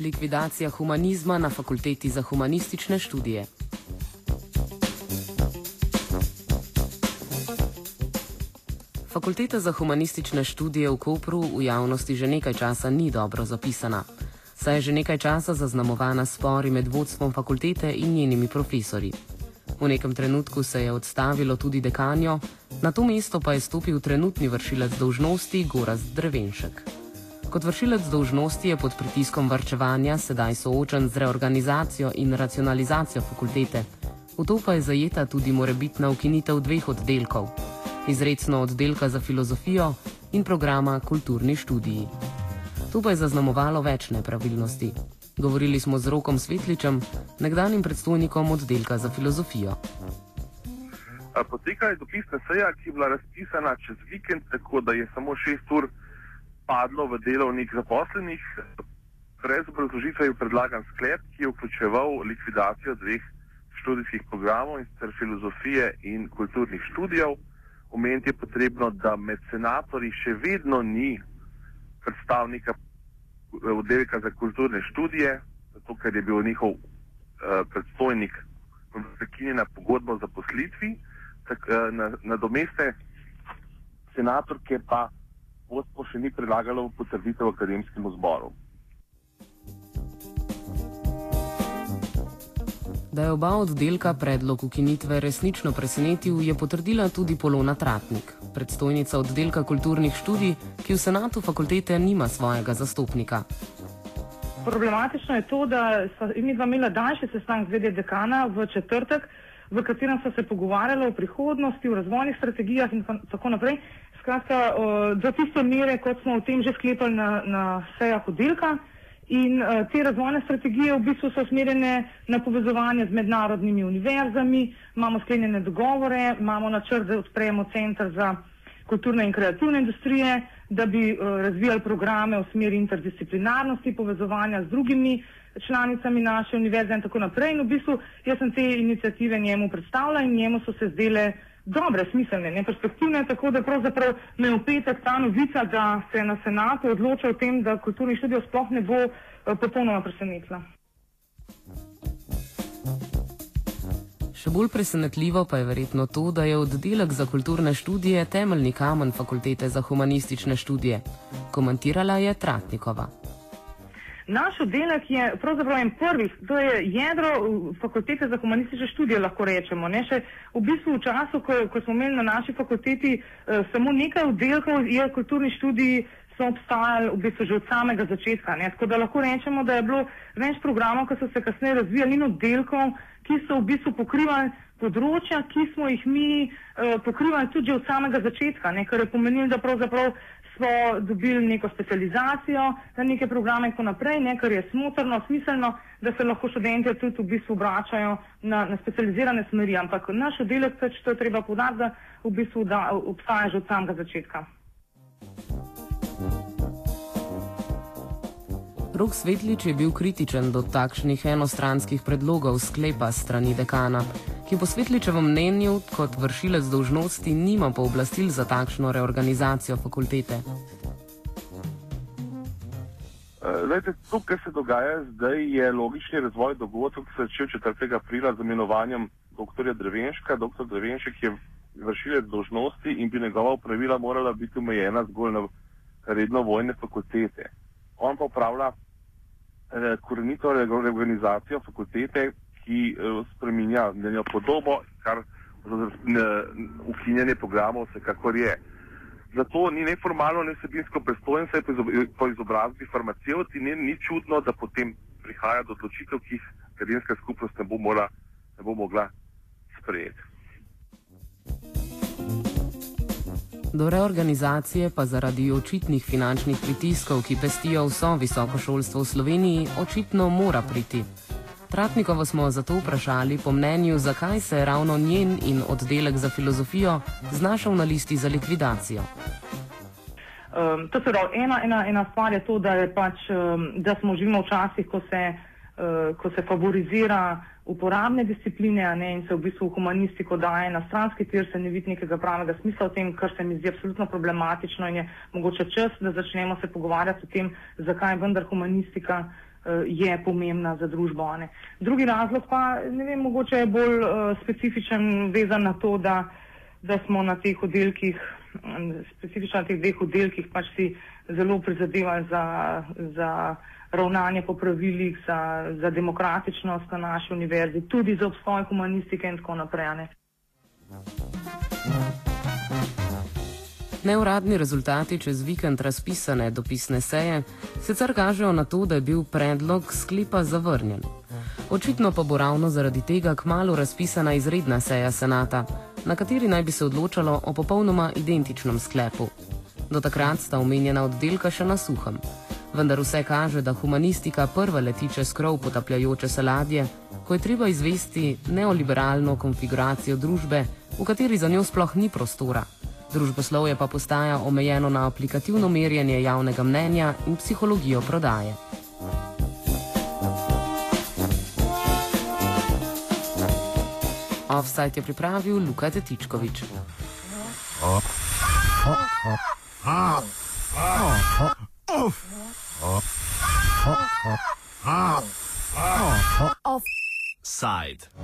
Likvidacija humanizma na fakulteti za humanistične študije. Fakulteta za humanistične študije v Kopru v javnosti že nekaj časa ni dobro zapisana. Saj je že nekaj časa zaznamovana spori med vodstvom fakultete in njenimi profesori. V nekem trenutku se je odstavilo tudi dekanjo, na to mesto pa je stopil trenutni vršilec dolžnosti Gorazd Drevenšek. Kot vršilec dolžnosti je pod pritiskom varčevanja sedaj soočen z reorganizacijo in racionalizacijo fakultete. V to pa je zajeta tudi morebitna ukinitev dveh oddelkov: izredno oddelka za filozofijo in programa Kulturni študiji. To pa je zaznamovalo več nepravilnosti. Govorili smo z Rokom Svetličem, nekdanjim predstojnikom oddelka za filozofijo. Poteka je dopisna seja, ki je bila razpisana čez vikend, tako da je samo šest ur padlo v delovnik zaposlenih. Brez obrazložitve je predlagan sklep, ki je vključeval likvidacijo dveh študijskih programov in sicer filozofije in kulturnih študijev. Omeniti je potrebno, da med senatorji še vedno ni predstavnika oddelka za kulturne študije, zato ker je bil njihov uh, predstojnik prekinjena pogodba o zaposlitvi, tak, uh, na, na domeste senatorke pa vodstvo še ni predlagalo v potrditev akademskemu zboru. Da je oba oddelka predlog ukinitve resnično presenetil, je potrdila tudi Polona Tratnik, predstojnica oddelka kulturnih študij, ki v senatu fakultete nima svojega zastopnika. Problematično je to, da so imela daljši sestanek z VD dekana v četrtek, v katerem so se pogovarjali o prihodnosti, o razvojnih strategijah in tako naprej. Skratka, do tiste mere, kot smo o tem že sklepali na, na sejah oddelka. In uh, te razvojne strategije v bistvu so usmerjene na povezovanje z mednarodnimi univerzami, imamo sklenjene dogovore, imamo načrt, da odpremo centr za kulturne in kreativne industrije, da bi uh, razvijali programe v smeri interdisciplinarnosti, povezovanja z drugimi članicami naše univerze in tako naprej. In v bistvu jaz sem te inicijative njemu predstavila in njemu so se zdele dobre, smiselne, ne perspektivne, tako da pravzaprav me v petek ta novica, da se je na senatu odločil o tem, da kulturni študijo sploh ne bo uh, popolnoma presenetila. Še bolj presenetljivo pa je verjetno to, da je oddelek za kulturne študije temeljni kamen fakultete za humanistične študije. Komentirala je Tratnikova. Naš oddelek je pravzaprav en prvih, to je jedro fakultete za humanistične študije, lahko rečemo. Ne? Še v bistvu v času, ko, ko smo imeli na naši fakulteti eh, samo nekaj oddelkov, je kulturni študiji so obstajali v bistvu že od samega začetka. Ne? Tako da lahko rečemo, da je bilo več programov, ki so se kasneje razvijali in oddelkov, ki so v bistvu pokrivali področja, ki smo jih mi eh, pokrivali tudi od samega začetka, ne? kar je pomenilo, da pravzaprav smo dobili neko specializacijo za neke programe in tako naprej, ne, kar je smotrno, smiselno, da se lahko študenti tudi v bistvu obračajo na, na specializirane smeri. Ampak naš oddelek, če to je treba podati, da v bistvu da, obstaja že od samega začetka. Rok Svetlič je bil kritičen do takšnih enostranskih predlogov sklepa strani dekana ki po Svetličevem mnenju kot vršilec dolžnosti nima pooblastil za takšno reorganizacijo fakultete. Eh, to, kar se dogaja zdaj, je logični razvoj dogodkov, ki se je začel 4. aprila z imenovanjem dr. Drevenška. Dr. Drevenšek je vršilec dolžnosti in bi njegova pravila morala biti omejena zgolj na redno vojne fakultete. On pa upravlja korenito reorganizacijo fakultete, ki uh, spreminja njeno podobo, kar ukinjanje programov vsekakor je. Zato ni neformalno, ne vsebinsko prestojen, saj po izobrazbi farmacevti ni, ni čudno, da potem prihaja do odločitev, ki jih akademska skupnost ne bo, mora, ne bo mogla sprejeti. Do reorganizacije pa zaradi očitnih finančnih pritiskov, ki pestijo vso visoko šolstvo v Sloveniji, očitno mora priti. Tratnikovo smo zato vprašali po mnenju, zakaj se je ravno njen in oddelek za filozofijo znašel na listi za likvidacijo. Um, to pravi, ena, ena, ena stvar je to, da, je pač, um, da smo živimo v časih, ko se, uh, ko se favorizira uporabne discipline ne, in se v bistvu humanistiko daje na stranski tir, se ne vidi nekega pravega smisla v tem, kar se mi zdi absolutno problematično in je mogoče čas, da začnemo se pogovarjati o tem, zakaj je vendar humanistika je pomembna za družbo. Ne. Drugi razlog pa, ne vem, mogoče je bolj uh, specifičen, vezan na to, da, da smo na teh oddelkih, specifično na teh dveh oddelkih, pač si zelo prizadevali za, za ravnanje po pravilih, za, za demokratičnost na naši univerzi, tudi za obstoj humanistike in tako naprej. Ne. Neuradni rezultati čez vikend razpisane dopisne seje sicer kažejo na to, da je bil predlog sklepa zavrnjen. Očitno pa bo ravno zaradi tega kmalo razpisana izredna seja senata, na kateri naj bi se odločalo o popolnoma identičnem sklepu. Do takrat sta omenjena oddelka še na suhem. Vendar vse kaže, da humanistika prva leti čez krov potapljajoče se ladje, ko je treba izvesti neoliberalno konfiguracijo družbe, v kateri za njo sploh ni prostora. Družboslovje pa postaja omejeno na aplikativno merjenje javnega mnenja in psihologijo prodaje. Offside je pripravil Luka Tetičkovič. Offside.